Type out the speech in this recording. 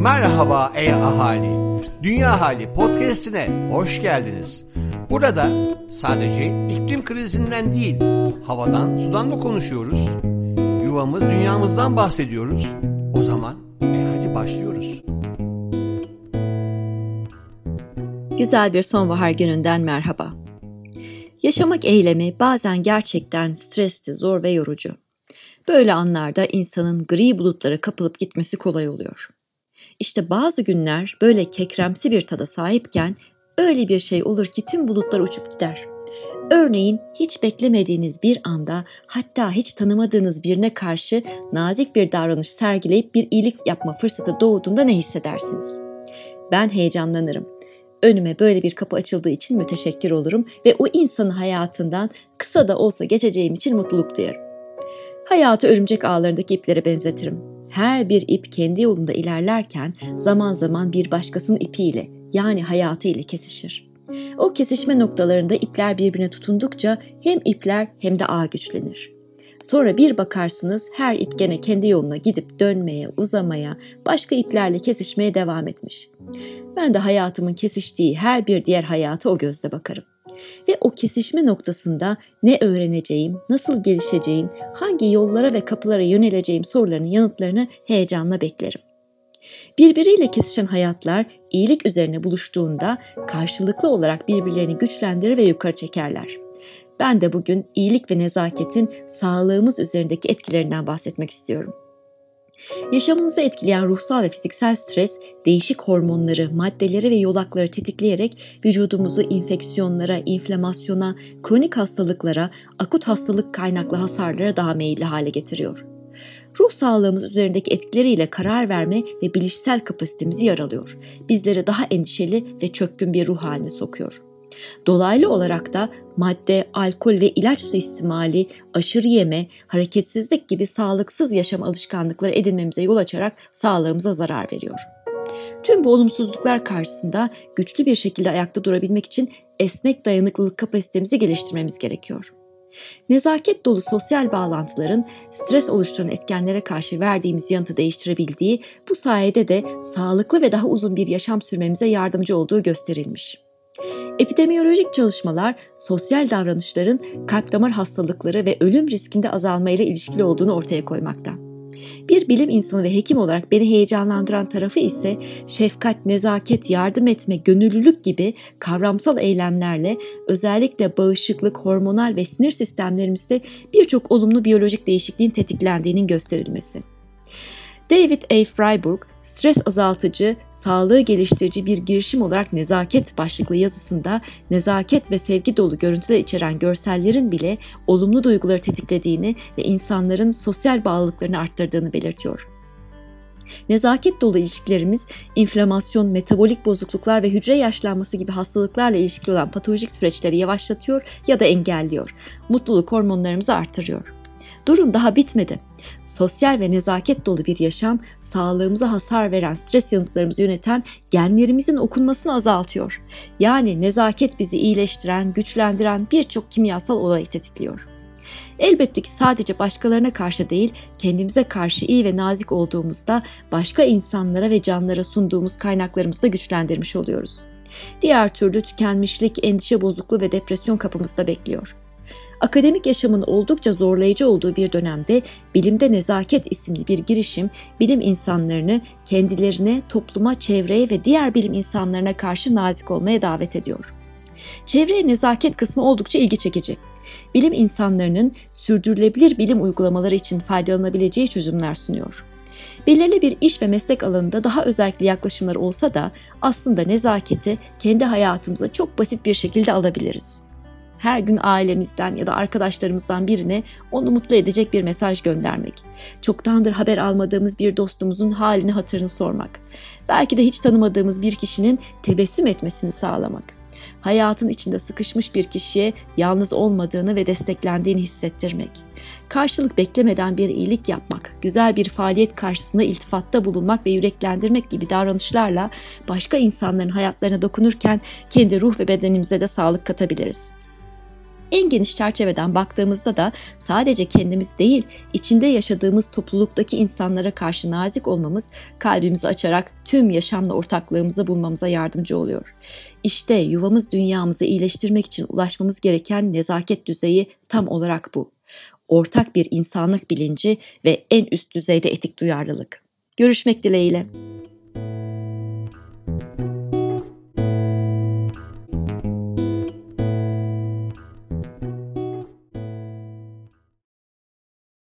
Merhaba ey ahali. Dünya Hali podcast'ine hoş geldiniz. Burada sadece iklim krizinden değil, havadan, sudan da konuşuyoruz. Yuvamız, dünyamızdan bahsediyoruz. O zaman e hadi başlıyoruz. Güzel bir sonbahar gününden merhaba. Yaşamak eylemi bazen gerçekten stresli, zor ve yorucu. Böyle anlarda insanın gri bulutlara kapılıp gitmesi kolay oluyor. İşte bazı günler böyle kekremsi bir tada sahipken öyle bir şey olur ki tüm bulutlar uçup gider. Örneğin hiç beklemediğiniz bir anda hatta hiç tanımadığınız birine karşı nazik bir davranış sergileyip bir iyilik yapma fırsatı doğduğunda ne hissedersiniz? Ben heyecanlanırım. Önüme böyle bir kapı açıldığı için müteşekkir olurum ve o insanın hayatından kısa da olsa geçeceğim için mutluluk duyarım. Hayatı örümcek ağlarındaki iplere benzetirim. Her bir ip kendi yolunda ilerlerken zaman zaman bir başkasının ipiyle yani hayatı ile kesişir. O kesişme noktalarında ipler birbirine tutundukça hem ipler hem de ağ güçlenir. Sonra bir bakarsınız her ip gene kendi yoluna gidip dönmeye, uzamaya, başka iplerle kesişmeye devam etmiş. Ben de hayatımın kesiştiği her bir diğer hayata o gözle bakarım. Ve o kesişme noktasında ne öğreneceğim, nasıl gelişeceğim, hangi yollara ve kapılara yöneleceğim sorularının yanıtlarını heyecanla beklerim. Birbiriyle kesişen hayatlar iyilik üzerine buluştuğunda karşılıklı olarak birbirlerini güçlendirir ve yukarı çekerler. Ben de bugün iyilik ve nezaketin sağlığımız üzerindeki etkilerinden bahsetmek istiyorum. Yaşamımızı etkileyen ruhsal ve fiziksel stres, değişik hormonları, maddeleri ve yolakları tetikleyerek vücudumuzu infeksiyonlara, inflamasyona, kronik hastalıklara, akut hastalık kaynaklı hasarlara daha meyilli hale getiriyor. Ruh sağlığımız üzerindeki etkileriyle karar verme ve bilişsel kapasitemizi yaralıyor. Bizleri daha endişeli ve çökkün bir ruh haline sokuyor. Dolaylı olarak da madde, alkol ve ilaç suistimali, aşırı yeme, hareketsizlik gibi sağlıksız yaşam alışkanlıkları edinmemize yol açarak sağlığımıza zarar veriyor. Tüm bu olumsuzluklar karşısında güçlü bir şekilde ayakta durabilmek için esnek dayanıklılık kapasitemizi geliştirmemiz gerekiyor. Nezaket dolu sosyal bağlantıların stres oluşturan etkenlere karşı verdiğimiz yanıtı değiştirebildiği, bu sayede de sağlıklı ve daha uzun bir yaşam sürmemize yardımcı olduğu gösterilmiş. Epidemiyolojik çalışmalar sosyal davranışların kalp damar hastalıkları ve ölüm riskinde azalmayla ilişkili olduğunu ortaya koymakta. Bir bilim insanı ve hekim olarak beni heyecanlandıran tarafı ise şefkat, nezaket, yardım etme, gönüllülük gibi kavramsal eylemlerle özellikle bağışıklık, hormonal ve sinir sistemlerimizde birçok olumlu biyolojik değişikliğin tetiklendiğinin gösterilmesi. David A. Freiburg, stres azaltıcı, sağlığı geliştirici bir girişim olarak nezaket başlıklı yazısında nezaket ve sevgi dolu görüntüler içeren görsellerin bile olumlu duyguları tetiklediğini ve insanların sosyal bağlılıklarını arttırdığını belirtiyor. Nezaket dolu ilişkilerimiz inflamasyon, metabolik bozukluklar ve hücre yaşlanması gibi hastalıklarla ilişkili olan patolojik süreçleri yavaşlatıyor ya da engelliyor. Mutluluk hormonlarımızı arttırıyor. Durum daha bitmedi. Sosyal ve nezaket dolu bir yaşam, sağlığımıza hasar veren stres yanıtlarımızı yöneten genlerimizin okunmasını azaltıyor. Yani nezaket bizi iyileştiren, güçlendiren birçok kimyasal olayı tetikliyor. Elbette ki sadece başkalarına karşı değil, kendimize karşı iyi ve nazik olduğumuzda başka insanlara ve canlara sunduğumuz kaynaklarımızı da güçlendirmiş oluyoruz. Diğer türlü tükenmişlik, endişe bozukluğu ve depresyon kapımızda bekliyor. Akademik yaşamın oldukça zorlayıcı olduğu bir dönemde Bilimde Nezaket isimli bir girişim bilim insanlarını kendilerine, topluma, çevreye ve diğer bilim insanlarına karşı nazik olmaya davet ediyor. Çevreye nezaket kısmı oldukça ilgi çekici. Bilim insanlarının sürdürülebilir bilim uygulamaları için faydalanabileceği çözümler sunuyor. Belirli bir iş ve meslek alanında daha özellikle yaklaşımlar olsa da aslında nezaketi kendi hayatımıza çok basit bir şekilde alabiliriz her gün ailemizden ya da arkadaşlarımızdan birine onu mutlu edecek bir mesaj göndermek. Çoktandır haber almadığımız bir dostumuzun halini hatırını sormak. Belki de hiç tanımadığımız bir kişinin tebessüm etmesini sağlamak. Hayatın içinde sıkışmış bir kişiye yalnız olmadığını ve desteklendiğini hissettirmek. Karşılık beklemeden bir iyilik yapmak, güzel bir faaliyet karşısında iltifatta bulunmak ve yüreklendirmek gibi davranışlarla başka insanların hayatlarına dokunurken kendi ruh ve bedenimize de sağlık katabiliriz. En geniş çerçeveden baktığımızda da sadece kendimiz değil, içinde yaşadığımız topluluktaki insanlara karşı nazik olmamız, kalbimizi açarak tüm yaşamla ortaklığımızı bulmamıza yardımcı oluyor. İşte yuvamız dünyamızı iyileştirmek için ulaşmamız gereken nezaket düzeyi tam olarak bu. Ortak bir insanlık bilinci ve en üst düzeyde etik duyarlılık. Görüşmek dileğiyle.